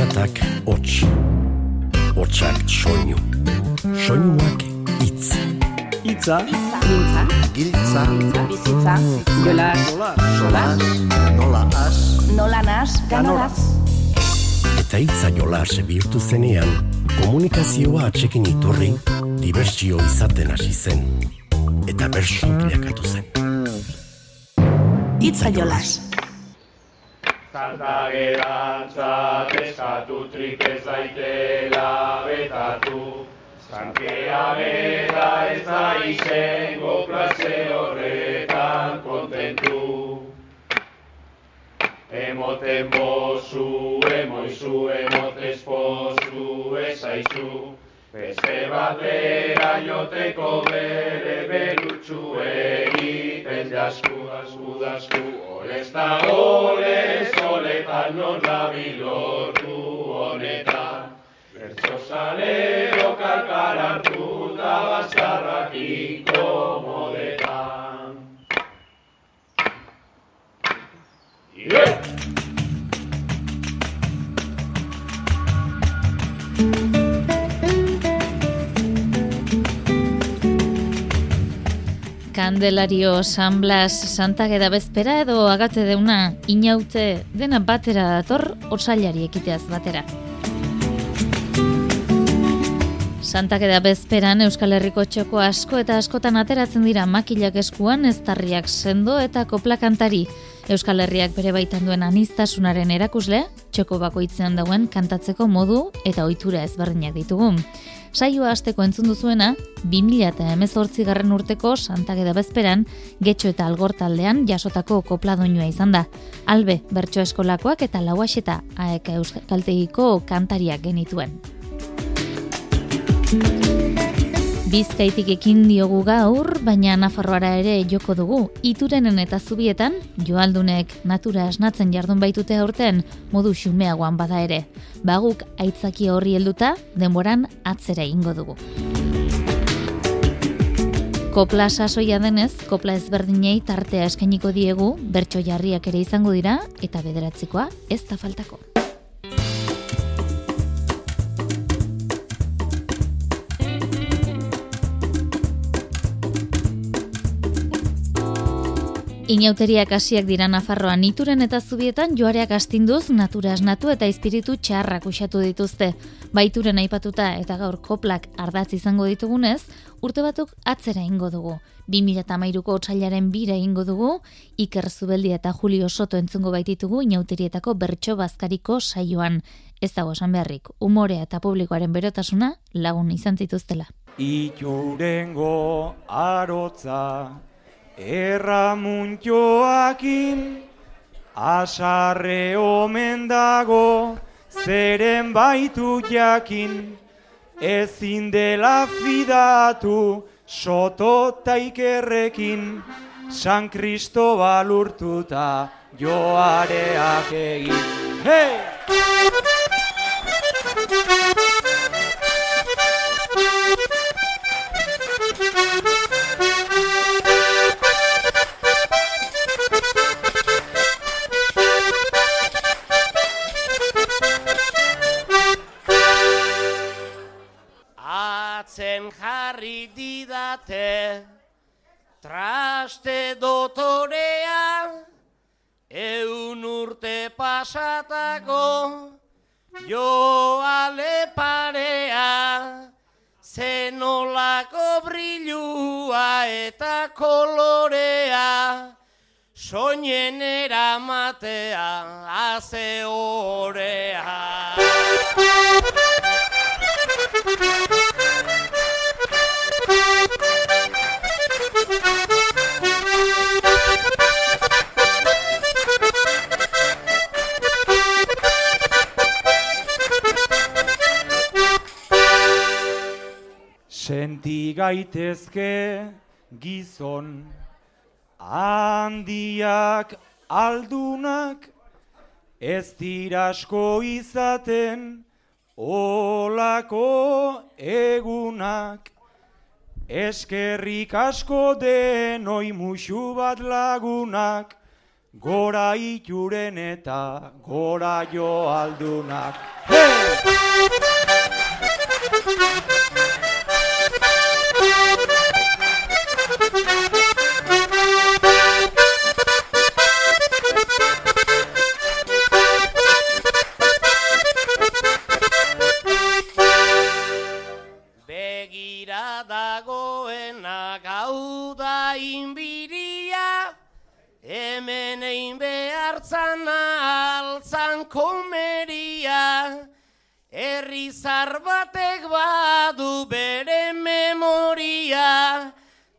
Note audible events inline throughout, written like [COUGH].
bokatak hots, hotsak soinu, soinuak itz. Itza, Giltza, Giltza, bizitza, jola, sola, nola as, nola nas, ganoraz. Eta hitza jolas bihurtu zenean, komunikazioa atxekin iturri, dibertsio izaten hasi zen. Eta bersu bilakatu zen. Itza jolas. Santa gerantzat eskatu trik ez daitela betatu. Zankea bera ez da izango plaze horretan kontentu. Emoten bozu, emoizu, emotez pozu, ezaizu. Beste bat bera joteko bere berutxu egiten jasku, dasku, dasku. Olez da olez, oletan non bilortu honetan. Bertso salero kalkar hartu da bazkarrak inkomodetan. Yeah! Kandelario, San Blas, Santa Geda bezpera edo agate deuna inaute dena batera dator osailari ekiteaz batera. Santa Geda bezperan Euskal Herriko txoko asko eta askotan ateratzen dira makilak eskuan eztarriak sendo eta koplakantari. Euskal Herriak bere baitan duen anistasunaren erakusle, txoko bakoitzean dauen kantatzeko modu eta ohitura ezberdinak ditugu. Saioa hasteko entzun duzuena, 2018 garren urteko Santageda bezperan, getxo eta algor taldean jasotako kopladoinua izan da. Albe, bertso eskolakoak eta lauaxeta aek euskaltegiko kantariak genituen. Bizkaitik ekin diogu gaur, baina Nafarroara ere joko dugu. Iturenen eta zubietan, joaldunek natura esnatzen jardun baitute aurten, modu xumeagoan bada ere. Baguk aitzaki horri helduta, denboran atzera ingo dugu. Kopla sasoia denez, kopla ezberdinei tartea eskainiko diegu, bertso jarriak ere izango dira, eta bederatzikoa ez da faltako. Inauteriak hasiak dira Nafarroan ituren eta zubietan joareak astinduz natura esnatu eta espiritu txarrak usatu dituzte. Baituren aipatuta eta gaur koplak ardatz izango ditugunez, urte batuk atzera ingo dugu. 2013ko otsailaren bira ingo dugu, Iker Zubeldi eta Julio Soto entzungo baititugu inauterietako bertso bazkariko saioan. Ez dago esan beharrik, umorea eta publikoaren berotasuna lagun izan zituztela. Iturengo arotza Erramuntxoakin asarre omen dago zeren baitu jakin ezin dela fidatu soto taikerrekin San Cristobal urtuta joareak egin. Hey! Zenolako brilua eta kolorea soinen eramatea haze orea. Senti gaitezke gizon handiak aldunak ez dirasko izaten olako egunak eskerrik asko denoi musu bat lagunak gora ituren eta gora jo aldunak. Hey! Herri zar batek badu bere memoria,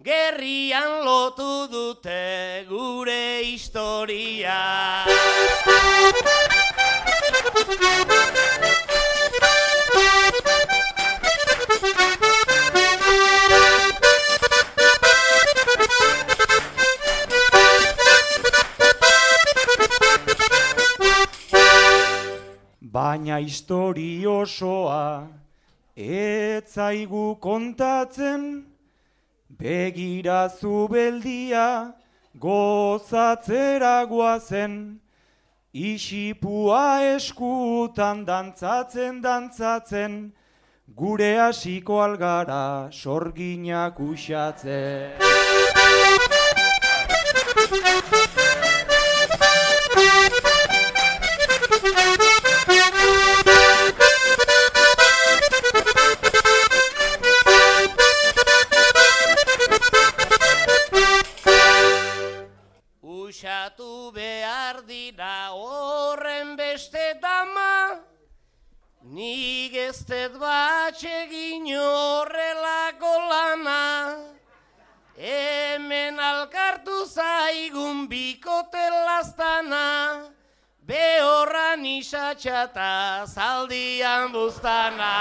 gerrian lotu dute gure historia. [LAUGHS] Baina histori osoa etzaigu kontatzen, begira zubeldia gozatzera guazen, isipua eskutan dantzatzen dantzatzen, gure hasiko algara sorginak usatzen. [LAUGHS] nik ez dut batxegin horrelako lana. Hemen alkartu zaigun bikote lastana, behorran isatxata zaldian buztana.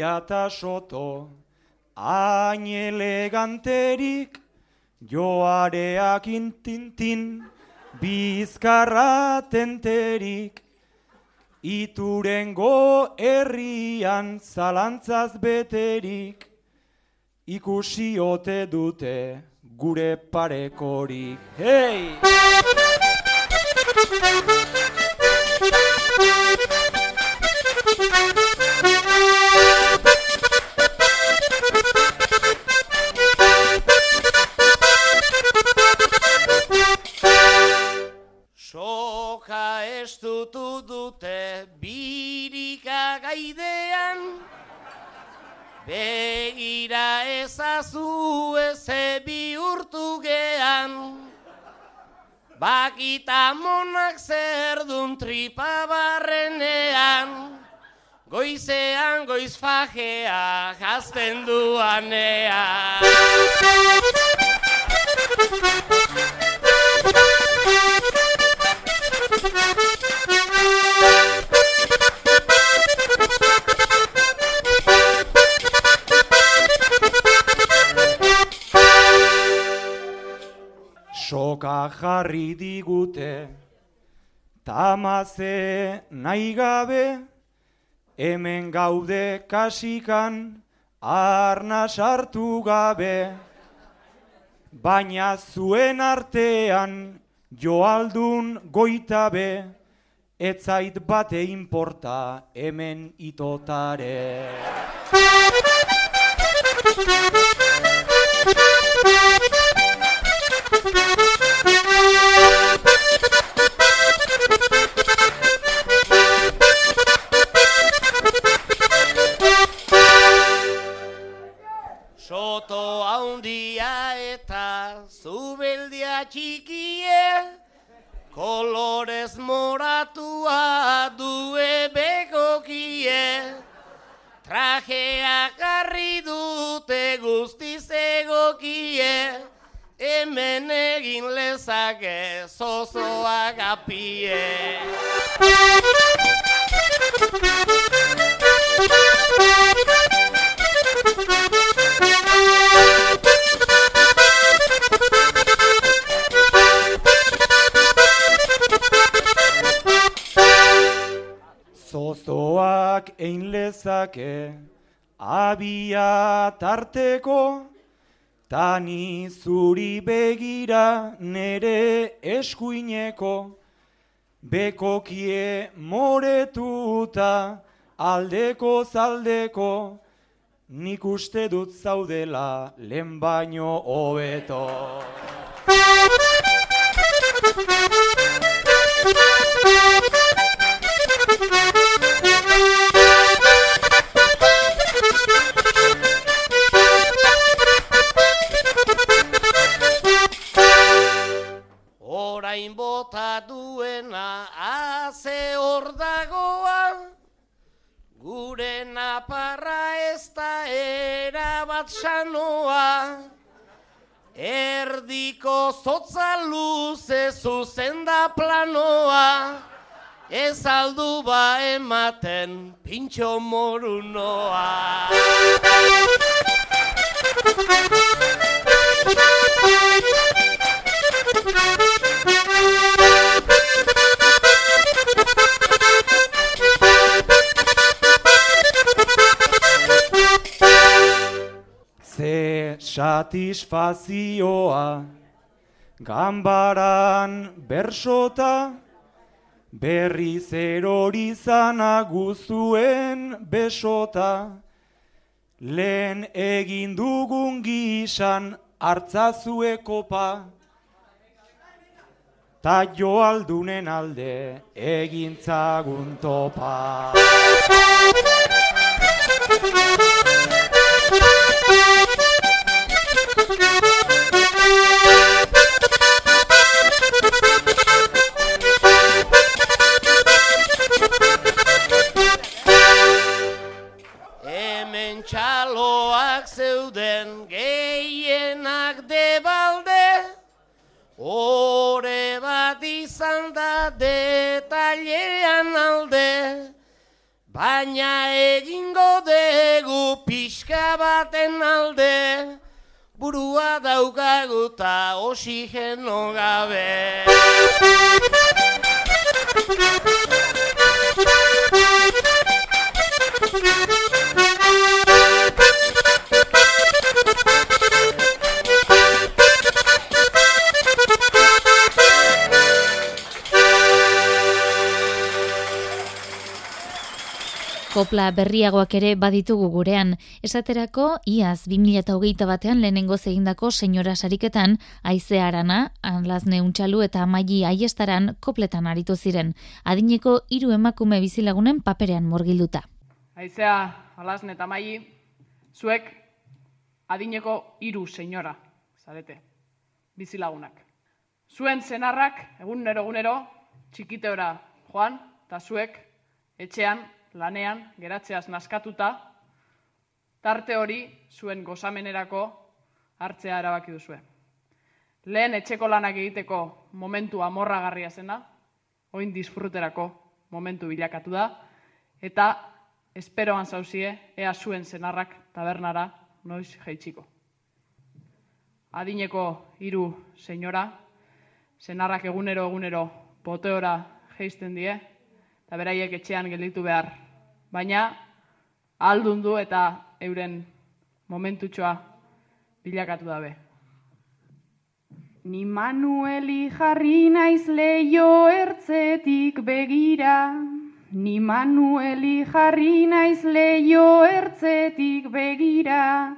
Zubeldia eta soto, hain eleganterik, joareak intintin, bizkarra tenterik, iturengo herrian zalantzaz beterik, ikusi ote dute gure parekorik. Hey! Soka ezazu eze bihurtu gean. Bakita monak zer dun tripa barrenean, goizean goiz fajea jazten duanean. Soka jarri digute, tamaze nahi gabe, hemen gaude kasikan, arna sartu gabe. Baina zuen artean, joaldun goitabe, etzait bate inporta hemen itotare. [LAUGHS] Soto haundia eta zubeldia txikie, kolorez moratua due begokie, trajeak garri dute guztiz egokie, hemen egin lezake zozoa gapie. Zozoak egin lezake abia tarteko, tani zuri begira nere eskuineko, bekokie moretuta aldeko zaldeko, nik uste dut zaudela lehen baino hobeto. Orain bota duena haze hor dagoa, gure naparra ez da erabat sanoa. Erdiko zotza luze zuzen da planoa, ez aldu ba ematen pintxo morunoa. [LAUGHS] Ze satisfazioa Gambaran bersota Berriz erori zana guzuen besota. Lehen egin dugun gisan hartzazue kopa Ta joaldunen alde egintzagun topa. Hemen txaloak zeuden alde, Baina egingo degu pixka baten alde, Burua daukaguta oxigeno gabe. [LAUGHS] Kopla berriagoak ere baditugu gurean. Esaterako, iaz 2008 batean lehenengo zegindako senyora sariketan, aize arana, anlazne untxalu eta amaili aiestaran kopletan aritu ziren. Adineko hiru emakume bizilagunen paperean morgilduta. Aizea, alasne eta maili, zuek adineko hiru senyora, zarete, bizilagunak. Zuen zenarrak, egunero egunero, txikiteora joan, eta zuek etxean, lanean, geratzeaz naskatuta, tarte hori zuen gozamenerako hartzea erabaki duzue. Lehen etxeko lanak egiteko momentu amorragarria zena, oin disfruterako momentu bilakatu da, eta esperoan zauzie, ea zuen zenarrak tabernara noiz jeitsiko. Adineko hiru senyora, senarrak egunero egunero poteora geisten die, eta beraiek etxean gelditu behar. Baina, aldundu eta euren momentutxoa bilakatu dabe. Ni Manueli jarri naiz leio ertzetik begira, Ni Manueli jarri naiz leio ertzetik begira,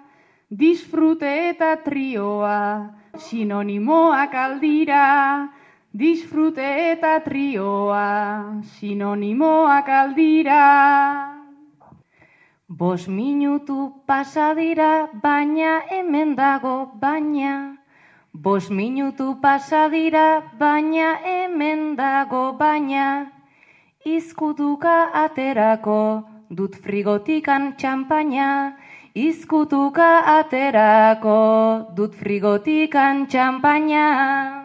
disfrute eta trioa, sinonimoak aldira, disfrute eta trioa, sinonimoak aldira. Bos minutu pasa dira, baina hemen dago baina. Bos minutu pasa dira, baina hemen dago baina. Izkutuka aterako dut frigotikan txampaina. Izkutuka aterako dut frigotikan txampaina.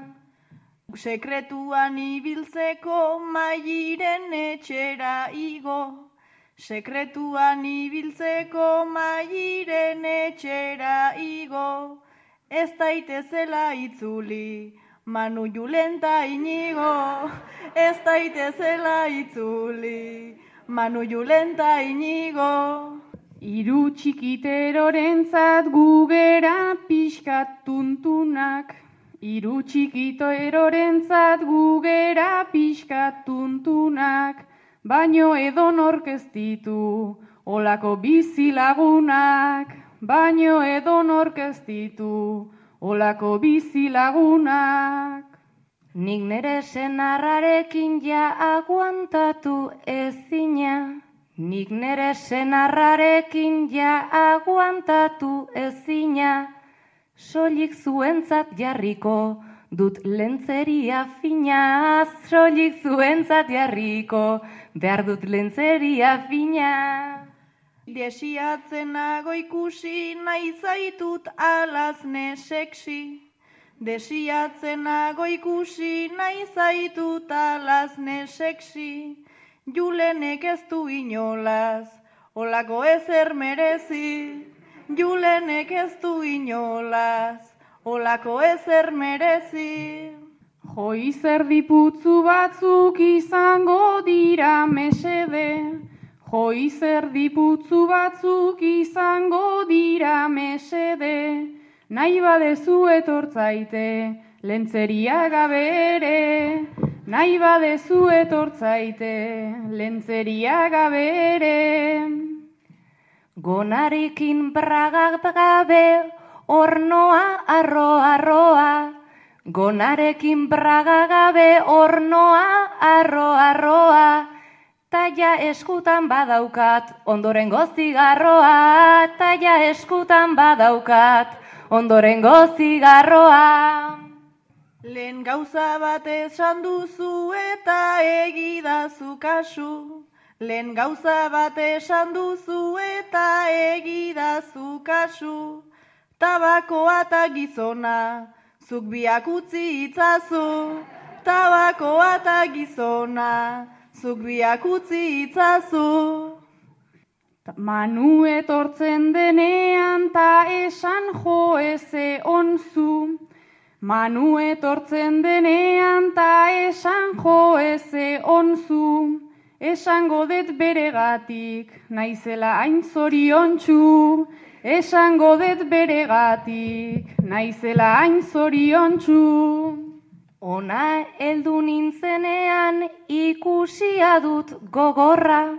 Sekretuan ibiltzeko mairen etxera igo. Sekretuan ibiltzeko mairen etxera igo. Ez daitezela itzuli, manu julenta inigo. Ez daitezela itzuli, Manu Julenta inigo. Iru txikiterorentzat gugera pixkat tuntunak. Iru txikiterorentzat gugera pixkat tuntunak. Baino edon orkestitu, olako bizilagunak. Baino edon orkestitu, olako bizilagunak. Nik nere senarrarekin ja aguantatu ezina. Nik nere senarrarekin ja aguantatu ezina. Soilik zuentzat jarriko dut lentzeria fina. Soilik zuentzat jarriko behar dut lentzeria fina. Desiatzen nago ikusi nahi zaitut alazne seksi. Desiatzen nago ikusi nahi zaitut alazne seksi. Julenek ez du inolaz, olako ezer merezi. Julenek ez du inolaz, olako ezer merezi. Joi zer diputzu batzuk izango dira mesede. Joi zer diputzu batzuk izango dira mesede. Nahi badezu etortzaite, lentzeria gabere. Nahi badezu etortzaite, lentzeria gabere. Gonarikin bragak gabe, ornoa arroa arroa. Gonarekin braga gabe, ornoa arroa arroa. Taia eskutan badaukat, ondoren zigarroa. Taia eskutan badaukat, ondoren zigarroa. Lehen gauza bat esan duzu eta egidazu kasu. Lehen gauza bat esan duzu eta egidazu kasu. Tabakoa eta gizona, zuk biak utzi itzazu. Tabakoa eta gizona, zuk biak utzi itzazu. Manu etortzen denean ta esan jo eze onzu. Manu etortzen denean ta esan jo eze onzu. Esango det beregatik, naizela hain zoriontsu. Esango det beregatik, naizela hain zoriontsu. Ona heldu nintzenean ikusia dut gogorra.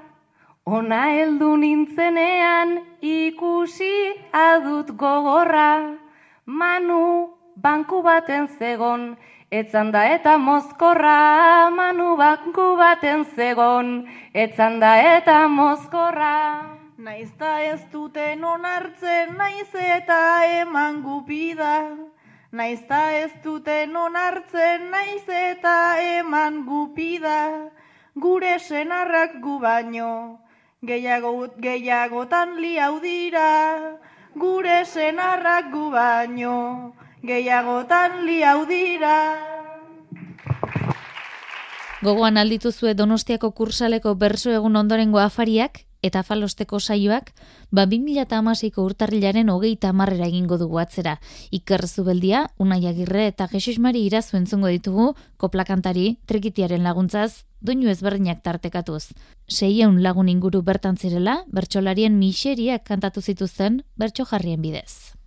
Ona heldu nintzenean ikusi adut gogorra. Manu banku baten zegon, etzan da eta mozkorra. Manu banku baten zegon, etzan da eta mozkorra. Naizta ez duten onartzen, naiz eta eman gupida. Naizta ez duten onartzen, naiz eta eman gupida. Gure senarrak gu baino, gehiago, gehiagotan liau dira. Gure senarrak gu baino, gehiagotan liau dira. Gogoan aldituzue Donostiako kursaleko berso egun ondorengo afariak eta falosteko saioak, ba 2008ko urtarrilaren hogeita amarrera egingo dugu atzera. Iker Zubeldia, Unai Agirre eta Jesus Mari irazu entzungo ditugu, koplakantari, trikitiaren laguntzaz, doinu ezberdinak tartekatuz. Seieun lagun inguru bertan zirela, bertsolarien miseriak kantatu zituzten bertso jarrien bidez.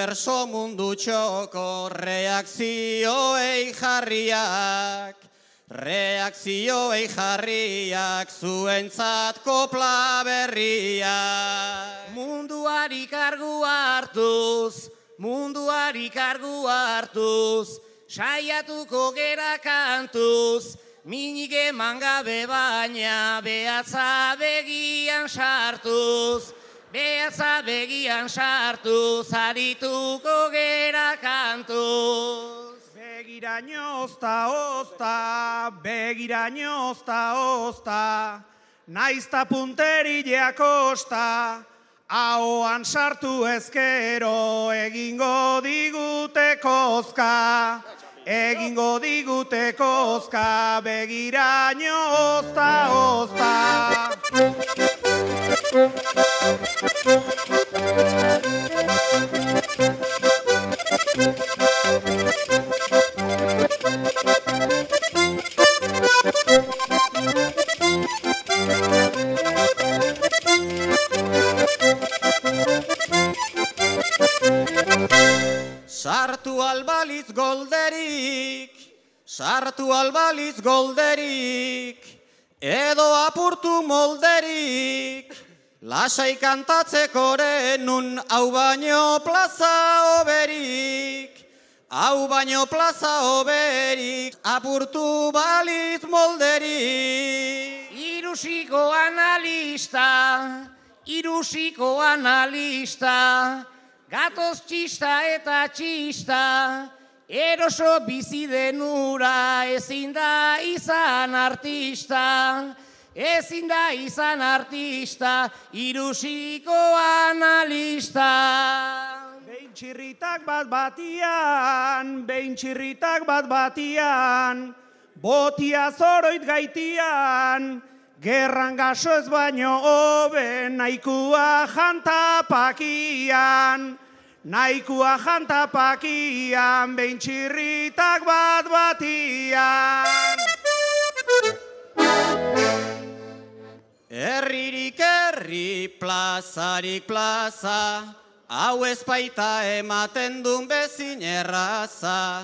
Gure berso mundu txoko reakzioei jarriak, reakzioei jarriak, zuentzat kopla berriak. Munduari kargu hartuz, munduari kargu hartuz, saiatuko gera kantuz, minik eman gabe baina behatza begian sartuz, Behatza begian sartu, zarituko gera kantuz. Begiraino ozta, ozta, begiraino ozta, ozta, naizta punterileak osta, ahoan sartu ezkero, egingo digute kozka, egingo digute kozka, begiraino ozta, ozta. Sartu albalitz golderik, sartu albalitz golderik, edo apurtu molderik, lasai kantatzeko nun hau baino plaza oberik, hau baino plaza oberik, apurtu balitz molderik. Irusiko analista, irusiko analista, Gatoz txista eta txista, eroso bizi denura, ezin da izan artista, ezin da izan artista, irusiko analista. Behin txirritak bat batian, behin txirritak bat batian, botia zoroit gaitian, gerran gaso ez baino hobe, nahikua jantapakian, nahikua jantapakian, behin txirritak bat batian. Herririk herri, plazarik plaza, hau ez baita ematen duen bezin erraza.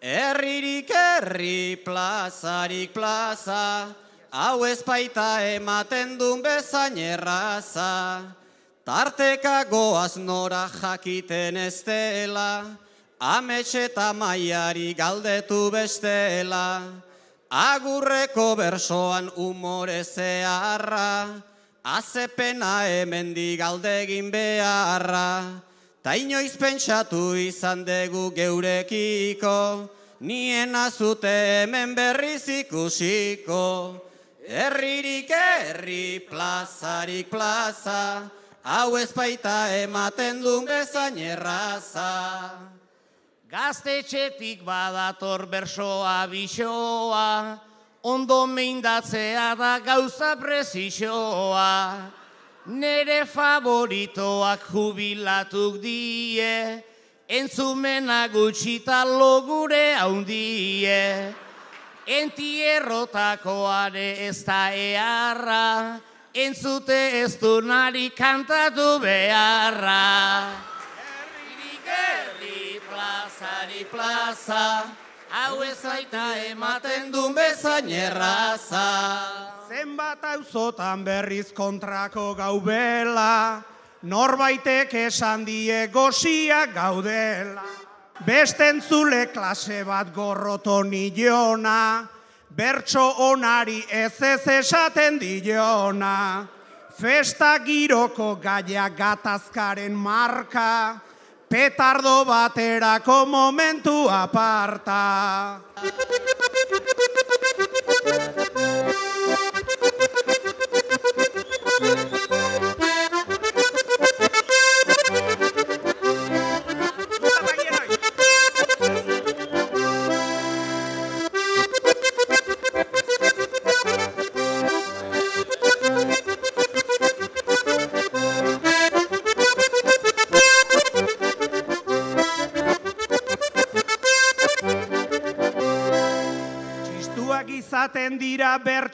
Herririk herri, plazarik plaza, hau ez baita ematen duen bezain erraza. Tarteka goaz nora jakiten ez dela, amets eta maiari galdetu bestela. Agurreko bersoan umore zeharra, azepena hemendi galdegin beharra. Ta inoiz pentsatu izan dugu geurekiko, nien azute hemen berriz ikusiko. Herririk herri, plazarik plaza, hau ez baita ematen duen bezain erraza. Gaztetxetik badator bersoa bisoa, ondo meindatzea da gauza prezixoa. Nere favoritoak jubilatuk die, entzumena gutxita logure haundie. Entierrotakoare ez da eharra, entzute ez du nari kantatu beharra. Herririk herri, plazari plaza, hau ez aita ematen duen bezain erraza. Zenbat auzotan berriz kontrako gaubela, norbaitek esan die goziak gaudela. Bestentzule klase bat gorroton ilona, bertso onari ez ez esaten diona. Festa giroko gaia gatazkaren marka, petardo baterako momentu aparta.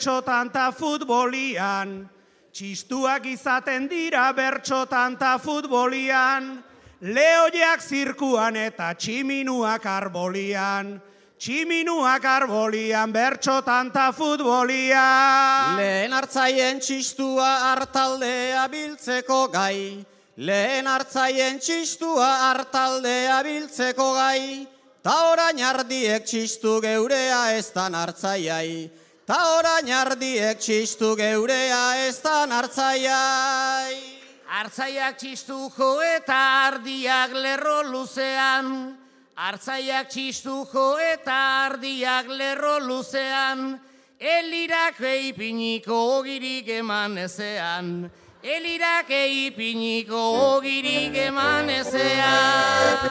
Bertxotan ta futbolian, txistuak izaten dira bertxotan ta futbolian, lehoiak zirkuan eta tximinuak arbolian, tximinuak arbolian bertxotan ta futbolian. Lehen hartzaien txistua hartaldea biltzeko gai, lehen hartzaien txistua hartaldea biltzeko gai, ta orain ardiek txistu geurea ez dan hartzaiai, ta orain ardiek txistu geurea ez dan hartzaiai. Artzaiak txistuko eta ardiak lerro luzean, Artzaiak txistuko eta ardiak lerro luzean, Elirak eipiniko ogirik eman ezean, Elirak eipiniko ogirik eman ezean.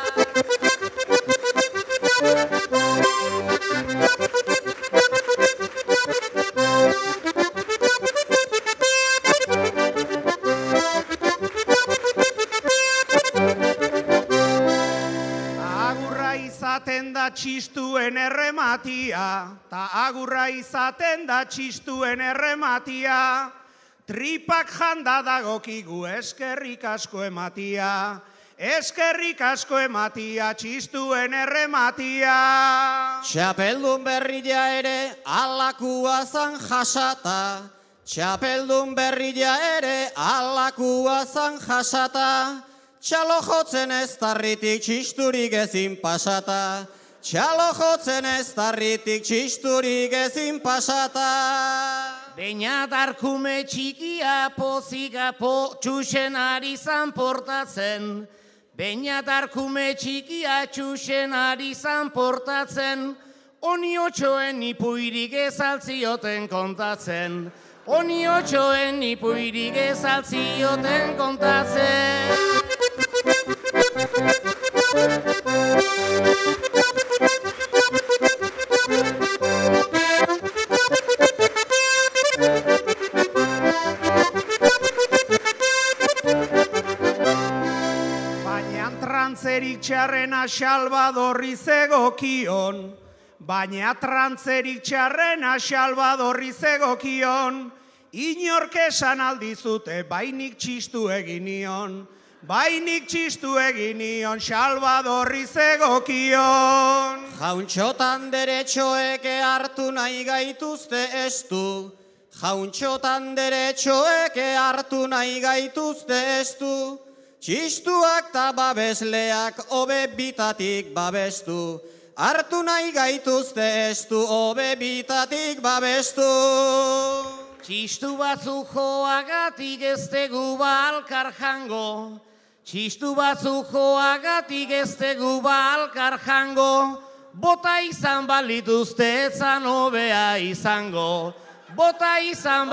Txistuen errematia, ta agurra izaten da txistuen errematia, tripak janda dagokigu eskerrik asko ematia, eskerrik asko ematia txistuen errematia. Txapeldun berria ere alakua zan jasata, Txapeldun berria ere alakua zan jasata, Txalo jotzen ez tarritik txisturik ezin pasata, Txalo jotzen ez tarritik txisturik ezin pasata. Beina darkume txikia pozika po txusen ari zan portatzen, Beina darkume txikia txusen ari zan portatzen, Oni otxoen ipuirik ezaltzioten kontatzen, Oni otxoen ipuirik ezaltzioten kontatzen. Txarrena Salvadorri zegokion, baina trantzerik txarrena Salvadorri zegokion, inork esan aldizute bainik txistu eginion, bainik txistu eginion Salvadorri zegokion. Jauntxotan deretxoeke hartu nahi gaituzte estu, Jauntxotan deretxoeke hartu nahi gaituzte estu, Txistuak ta babesleak hobe bitatik babestu, Hartu nahi gaituzte estu hobe bitatik babestu. Txistu batzuk joagatik ez tegu balkar jango, Txistu batzuk joagatik ez tegu balkar jango, Bota izan balituzte etzan hobea izango, Bota izan.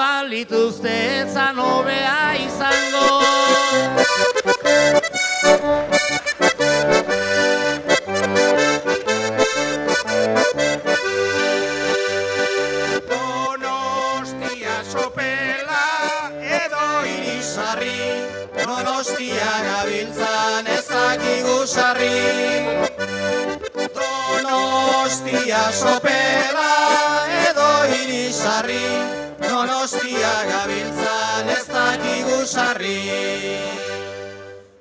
Donostia sopela edo irisarri, Donostia gabiltzan ez dakigu sarri. Donostia sopela Donostia gabiltzan ez dakigu sarri.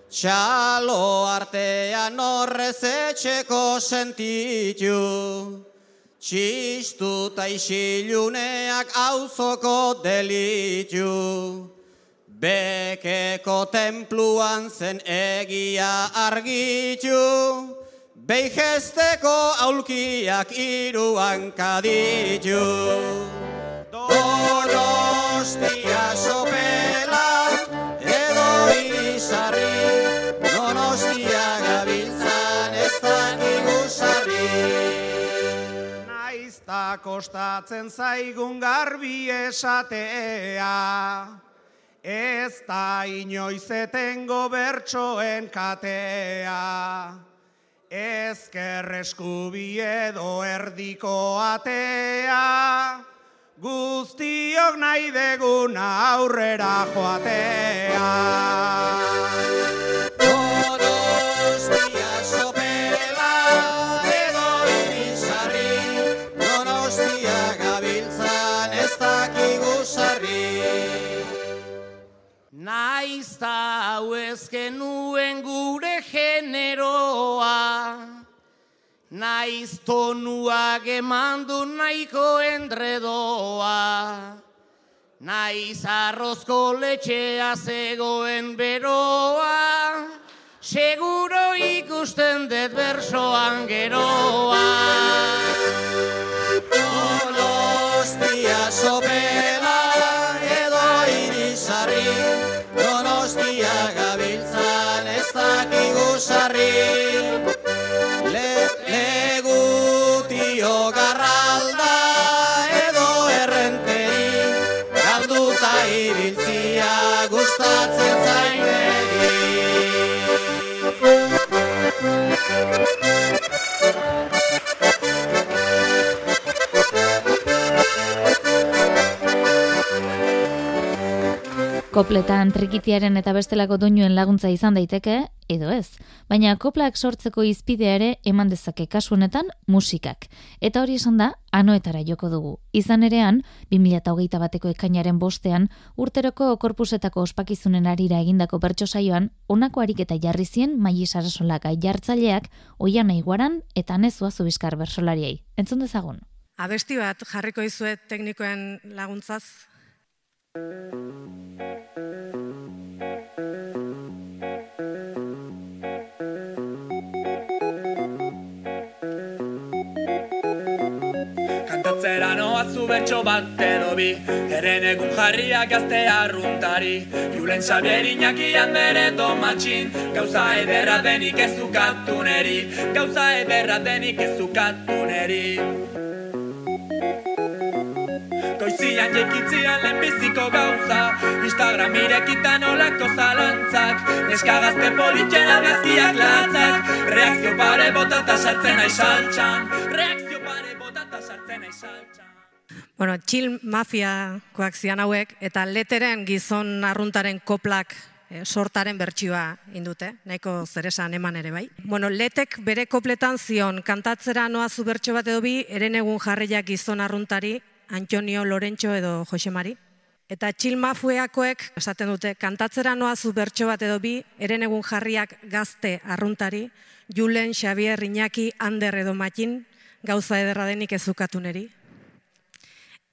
Txalo artean horrez etxeko sentitu, Txistu ta isiluneak auzoko delitu. Bekeko templuan zen egia argitu, Beihesteko aulkiak iruan kaditu. Donostia sopela edo irisarri, Donostia gabiltzan ez dakigu sarri. Naizta kostatzen zaigun garbi esatea, ez da inoiz etengo bertsoen katea. Ezker eskubi edo erdiko atea, guztiok nahi deguna aurrera joatea. Donostia sopela edo irisarri, Donostia gabiltzan ez dakigu sarri. Naizta hau ezken gure generoa, Naiz tonua gemandu nahiko endredoa. Naiz arrozko letxea zegoen beroa. Seguro ikusten dut bersoan geroa. Donostia sopela edo irisarri. Donostia gabiltzan ez dakigu sarri. garralda edo errenteri galduta ibiltzia gustatzen zaineri. Kopletan trikitiaren eta bestelako doinuen laguntza izan daiteke, edo ez. Baina koplak sortzeko izpidea ere eman dezake kasu honetan musikak. Eta hori esan da, anoetara joko dugu. Izan erean, 2008 bateko ekainaren bostean, urteroko korpusetako ospakizunen arira egindako bertso saioan, honako harik eta jarri zien maili sarasolaka jartzaileak, oian iguaran eta nezua zubizkar bersolariei. Entzun dezagun. Abesti bat jarriko izuet teknikoen laguntzaz. Kantatzera noa zu bertso bat edo bi Eren egun jarriak gazte arruntari. Julen Xabier Iñaki andere domatxin Gauza ederra denik ez ukatu neri Gauza ederra denik ez ukatu neri Goizian jekitzian lehenbiziko gauza. Instagram irekitan olako zalantzak. Neska gazte politxen argazkiak latzak. Reakzio pare botata sartzen aisaltxan Reakzio pare botata sartzen aisaltxan Bueno, chill mafiakoak zian hauek, eta leteren gizon arruntaren koplak eh, sortaren bertsioa indute, nahiko zeresan eman ere bai. Bueno, letek bere kopletan zion, kantatzera noa zu bertso bat edo bi, eren egun jarriak gizon arruntari, Antonio Lorentxo edo Josemari. Eta txil mafueakoek, esaten dute, kantatzera noa zu bertso bat edo bi, eren egun jarriak gazte arruntari, Julen, Xavier, Iñaki, Ander edo Matin, gauza ederra denik ezukatu neri.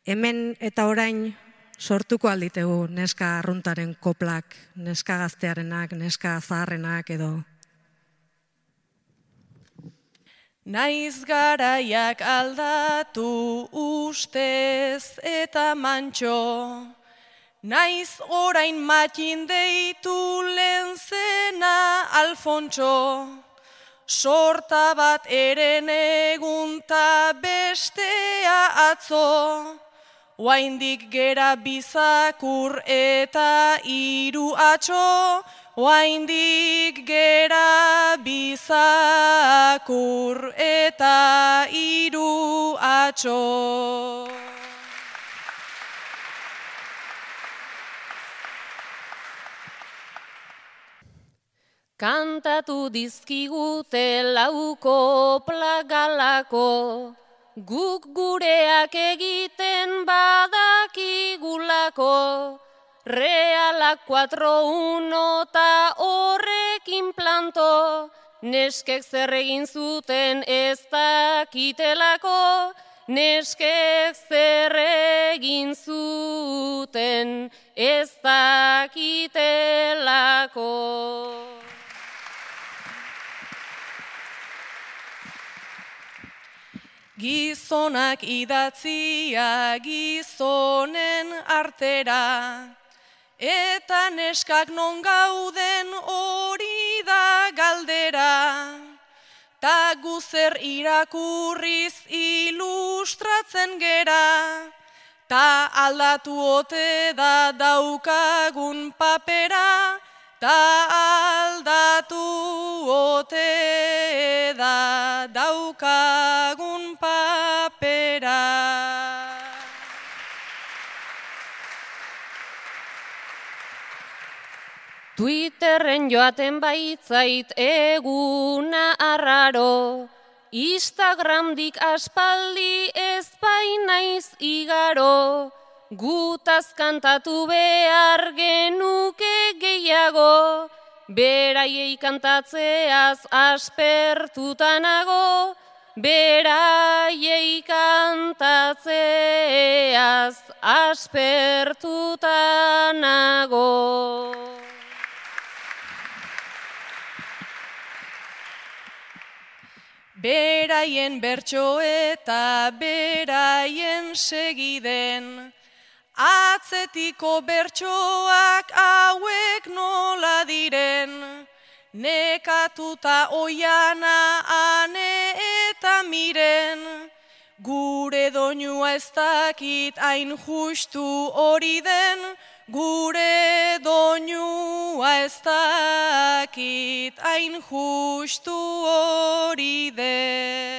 Hemen eta orain sortuko alditegu neska arruntaren koplak, neska gaztearenak, neska zaharrenak edo? Naiz garaiak aldatu ustez eta mantxo, Naiz orain matin deitu lehen zena Alfontxo, Sorta bat eren egunta bestea atzo, Oaindik gera bizakur eta iru atxo, Oaindik gera bizakur eta iru atxo. Kantatu dizkigute lauko plagalako, guk gureak egiten badakigulako, realak 4-1 ta horrekin planto, neskek zer egin zuten ez dakitelako, neskek zer egin zuten ez dakitelako. Gizonak idatzia gizonen artera, eta neskak non gauden hori da galdera. Ta guzer irakurriz ilustratzen gera, ta aldatu ote da daukagun papera, ta aldatu ote da daukagun papera. Twitterren joaten baitzait eguna arraro, Instagramdik aspaldi ez bainaiz igaro, Gutaz kantatu behar genuke gehiago, Beraiei kantatzeaz aspertutanago, Beraiei kantatzeaz aspertutanago. Beraien bertso eta beraien segiden, Atzetiko bertsoak hauek nola diren, nekatuta oiana ane eta miren, gure doinua ez dakit hain justu hori den, gure doinua ez dakit hain justu hori den.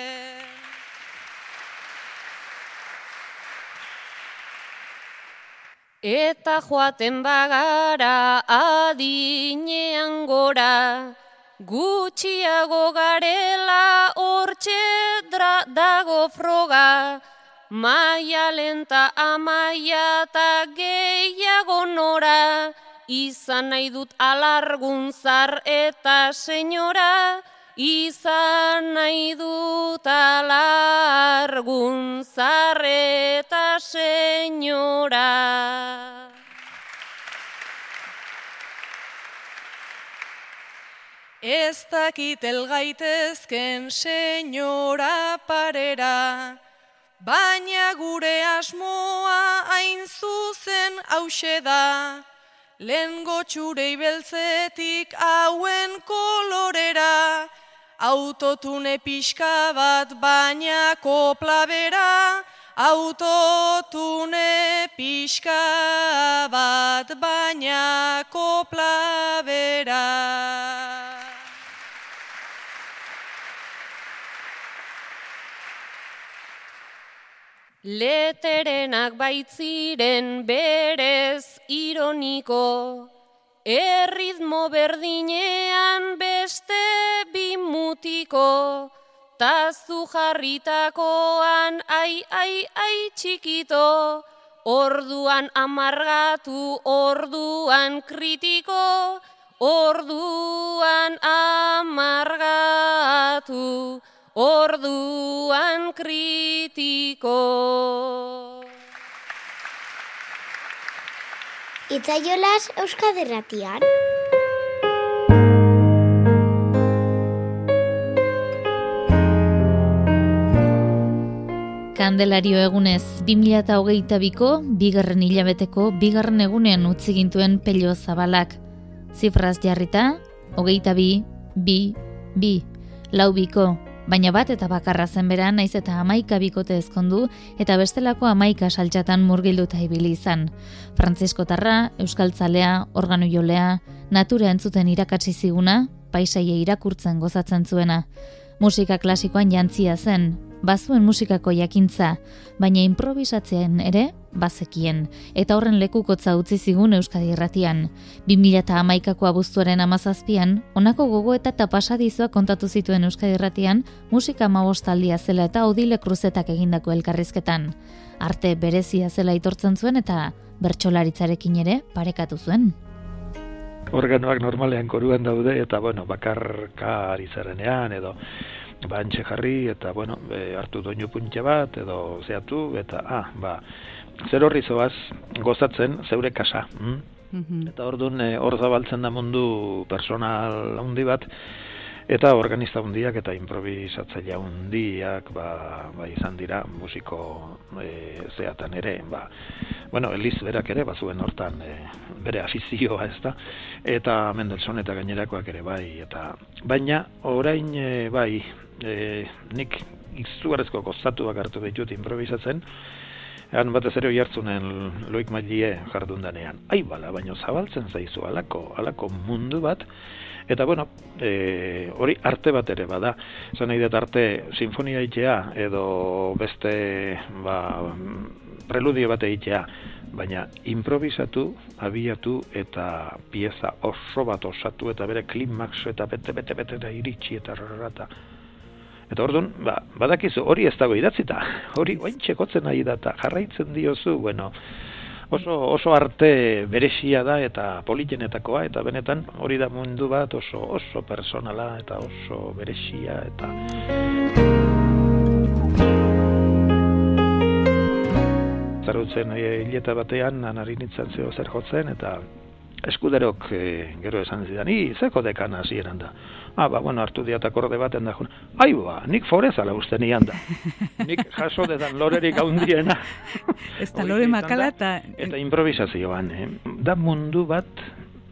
Eta joaten bagara adinean gora, gutxiago garela hortxe dago froga, maia lenta amaia eta gehiago nora, izan nahi dut alargunzar eta senyora, izan nahi dut alargun zarreta senyora. Ez dakit elgaitezken senyora parera, baina gure asmoa hain zuzen hause da, lehen gotxurei beltzetik hauen kolorera, autotune pixka bat baina kopla bera, autotune pixka bat baina kopla bera. Leterenak baitziren berez ironiko, erritmo berdinean beste bimutiko, tazu jarritakoan ai ai ai txikito, orduan amargatu, orduan kritiko, orduan amargatu, orduan kritiko. Itzaiolas Euskaderratian. Kandelario egunez 2008ko, bigarren hilabeteko, bigarren egunean utzi gintuen pelio zabalak. Zifraz jarrita, hogeita bi, bi, bi, lau biko, baina bat eta bakarra zen bera naiz eta amaika bikote ezkondu eta bestelako amaika saltxatan murgilduta ibili izan. Frantzisko Tarra, Euskaltzalea, Organu Jolea, natura entzuten irakatsi ziguna, paisaie irakurtzen gozatzen zuena. Musika klasikoan jantzia zen, bazuen musikako jakintza, baina improvisatzen ere bazekien, eta horren lekukotza utzi zigun Euskadi Irratian. 2008ko abuztuaren amazazpian, onako gogo eta tapasadizoa kontatu zituen Euskadi Irratian, musika mabostaldia zela eta odile kruzetak egindako elkarrizketan. Arte berezia zela itortzen zuen eta bertsolaritzarekin ere parekatu zuen. Organoak normalean koruan daude eta bueno, bakarka ari edo ba jarri eta bueno, e, hartu doinu puntxe bat edo zeatu eta ah, ba zer horri zoaz gozatzen zeure kasa. Mm? Eta orduan e, hor zabaltzen da mundu personal handi bat eta organista hundiak eta improvisatzaile hundiak ba, ba izan dira musiko e, zeatan ere ba, bueno, Eliz berak ere bazuen hortan e, bere afizioa ez da eta Mendelson eta gainerakoak ere bai eta baina orain e, bai e, nik izugarrezko gozatu hartu ditut improvisatzen Han batez ere jartzunen loik mailie jardundanean. Ai bala, baino zabaltzen zaizu alako, alako mundu bat, Eta bueno, e, hori arte bat ere bada. Zan nahi dut arte sinfonia itea edo beste ba, preludio bat egitea, baina improvisatu, abiatu eta pieza oso bat osatu eta bere klimax eta bete bete bete da iritsi eta rarata. Eta orduan, ba, badakizu hori ez dago idatzita, hori ointxekotzen nahi da eta jarraitzen diozu, bueno, oso, oso arte beresia da eta politenetakoa eta benetan hori da mundu bat oso oso personala eta oso beresia eta Zarutzen eh, hileta batean anarinitzen zeo zer jotzen eta eskuderok e, gero esan zidan, i, zeko dekan hasieran da. Ah, ba, bueno, hartu diatak orde baten da, ai, ba, nik forezala uste nian da. [LAUGHS] Nik jaso dedan lorerik haundiena. [LAUGHS] Ez da lore makala eta... Eta improvisazioan, eh? da mundu bat,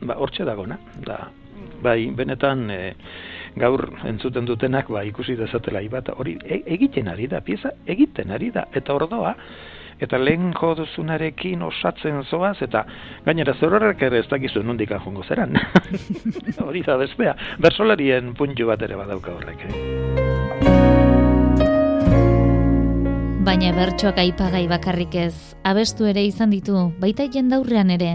ba, hortxe dagona, da, bai, benetan, e, gaur entzuten dutenak, ba, ikusi dezatela, bat, hori, e, egiten ari da, pieza, egiten ari da, eta ordoa, eta lehen joduzunarekin osatzen zoaz, eta gainera zerorrek ere ez dakizu nondik jongo zeran. [LAUGHS] Hori da bestea, bersolarien puntu bat ere badauka horrek. Eh? Baina bertsoak aipagai bakarrik ez, abestu ere izan ditu, baita jendaurrean ere,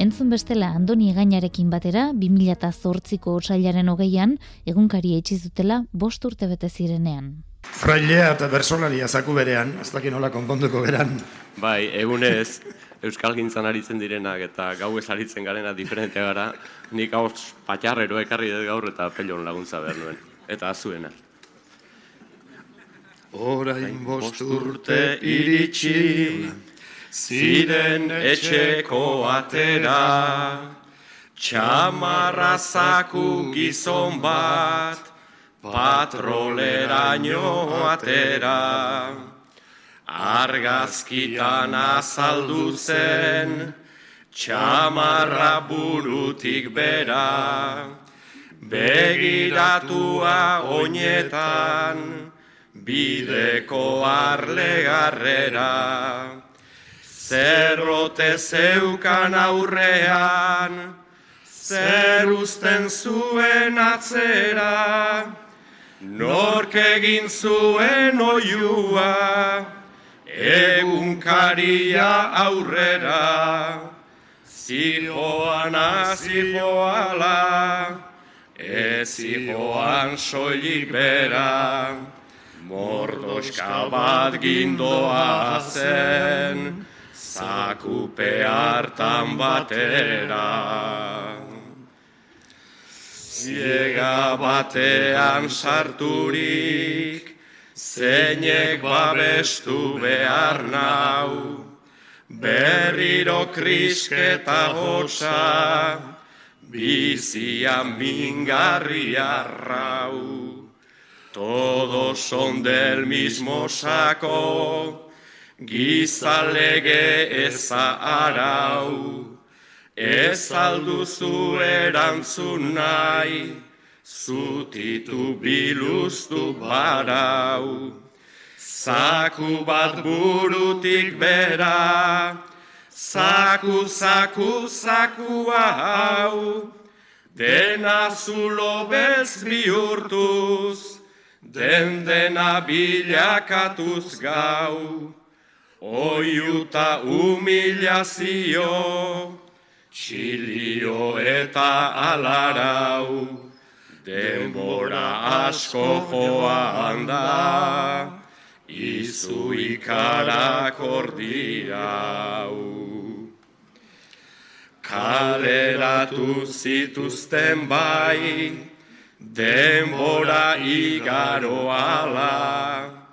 entzun bestela Andoni Gainarekin batera, 2008ko osailaren hogeian, egunkari etxizutela bost urte bete zirenean. Frailea eta bersolaria zaku berean, ez dakit nola konponduko beran. Bai, egunez, Euskal Gintzan aritzen direnak eta gau ez aritzen garena diferentea gara, nik hau patxarrero ekarri dut gaur eta pelon laguntza behar nuen. Eta azuena. Orain bost urte iritsi, ziren etxeko atera, txamarra zaku gizon bat, patroleraino atera, argazkitan azaldu zen, txamarra burutik bera, begiratua oinetan, bideko arlegarrera, zerrote zeukan aurrean, zer usten zuen atzera, Nork egin zuen oiua, egunkaria aurrera, zijoan azijoala, ez zijoan soilik bera, mordoska bat gindoa zen, zakupe hartan batera. Ziega batean sarturik, zeinek babestu behar nau, berriro krisketa hoxa, bizia mingarri arrau. Todos son del mismo saco, gizalege eza arau. Ez alduzu erantzun nahi, zutitu biluztu barau. Zaku bat burutik bera, zaku, zaku, zaku hau. Dena zulo bez bihurtuz, den dena bilakatuz gau. Oiuta humilazio, Txilio eta alarau, denbora asko joan da, izu ikarak ordiau. Kaleratu zituzten bai, denbora igaro ala,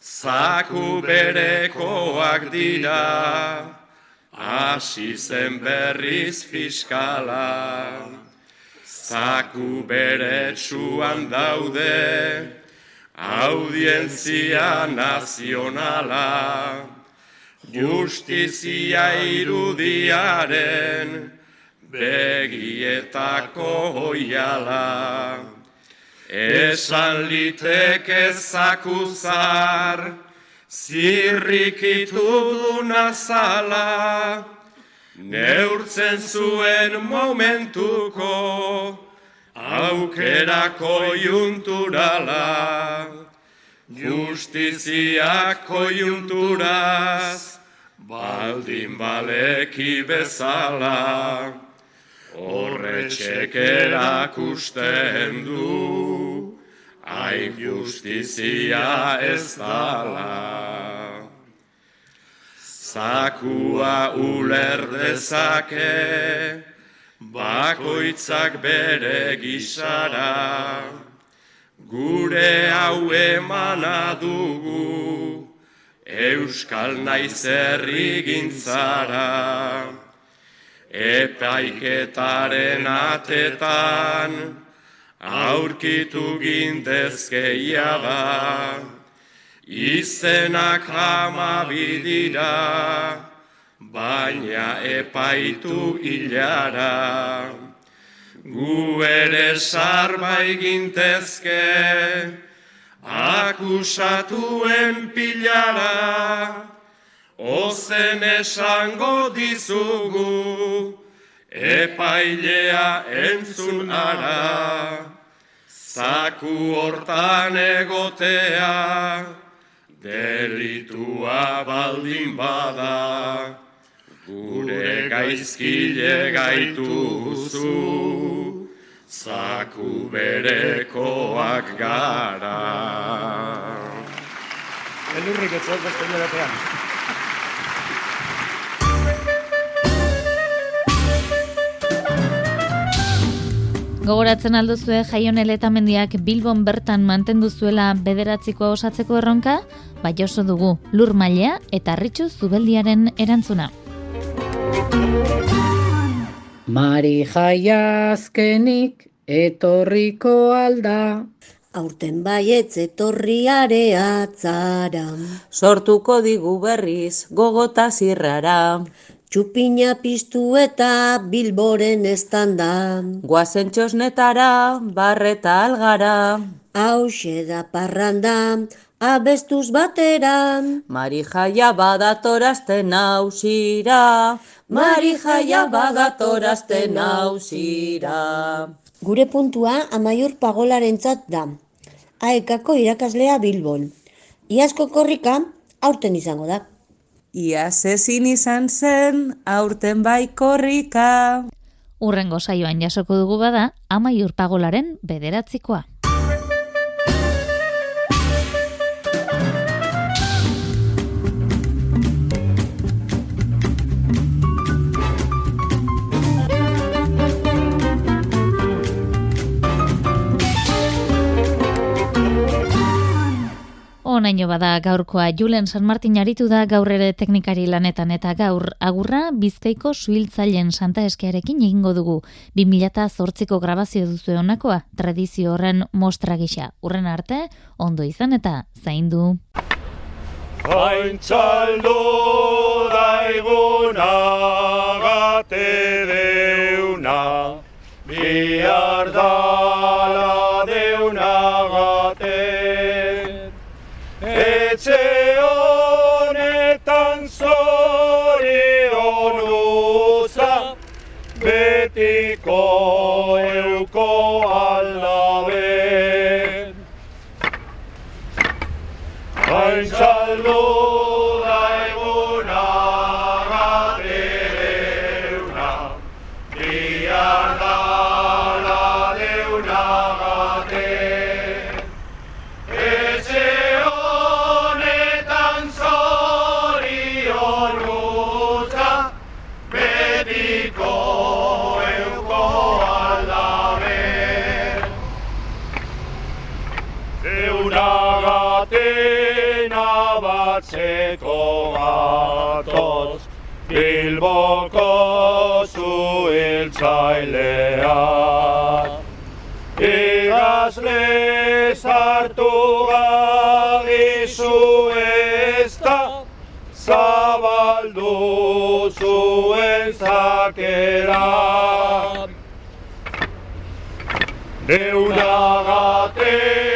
zaku berekoak dira, hasi zen berriz fiskala, zaku bere txuan daude, audientzia nazionala, justizia irudiaren, begietako hoiala. Esan liteke zakuzar, zirrikitu du nazala, neurtzen zuen momentuko, aukerako junturala, justiziak kojunturaz, baldin baleki bezala, horretxek erakusten du, hain justizia ez dala. Zakua uler dezake, bakoitzak bere gisara, gure hau emana dugu, euskal naiz gintzara. Epaiketaren atetan, aurkitu gindezkeia da, izenak hama bidira, baina epaitu hilara. Gu ere sarba egintezke, akusatuen pilara, ozen esango dizugu, epailea entzun ara, zaku hortan egotea, delitua baldin bada, gure gaizkile gaituzu, zaku berekoak gara. Elurrik zauaz beste Gogoratzen alduzue jaion eletamendiak Bilbon bertan mantendu zuela bederatzikoa osatzeko erronka, bai oso dugu lur mailea eta harritxu zubeldiaren erantzuna. Mari jaia azkenik etorriko alda. Aurten baietz etorriare atzara. Sortuko digu berriz gogota zirrara. Txupina piztu eta bilboren estanda. Guazen txosnetara, barreta algara. Hauxe da parranda, abestuz batera. Mari jaia badatorazten nausira. Mari jaia badatorazten nausira. Gure puntua amaiur pagolaren da. Aekako irakaslea bilbon. Iazko korrika, aurten izango da. Iaz ezin izan zen, aurten bai korrika. Urrengo saioan jasoko dugu bada, amaiur pagolaren bederatzikoa. Onaino bada gaurkoa Julen San Martin aritu da gaur ere teknikari lanetan eta gaur agurra Bizkaiko suhiltzaileen Santa Eskearekin egingo dugu. 2008ko grabazio duzu honakoa, tradizio horren mostra gisa. Urren arte, ondo izan eta zaindu. Haintxaldo daiguna gate deuna, bihar dala zuhiltzaileak. Igazle zartu gagizu ez da, zabaldu zuen zakera. Deunagatena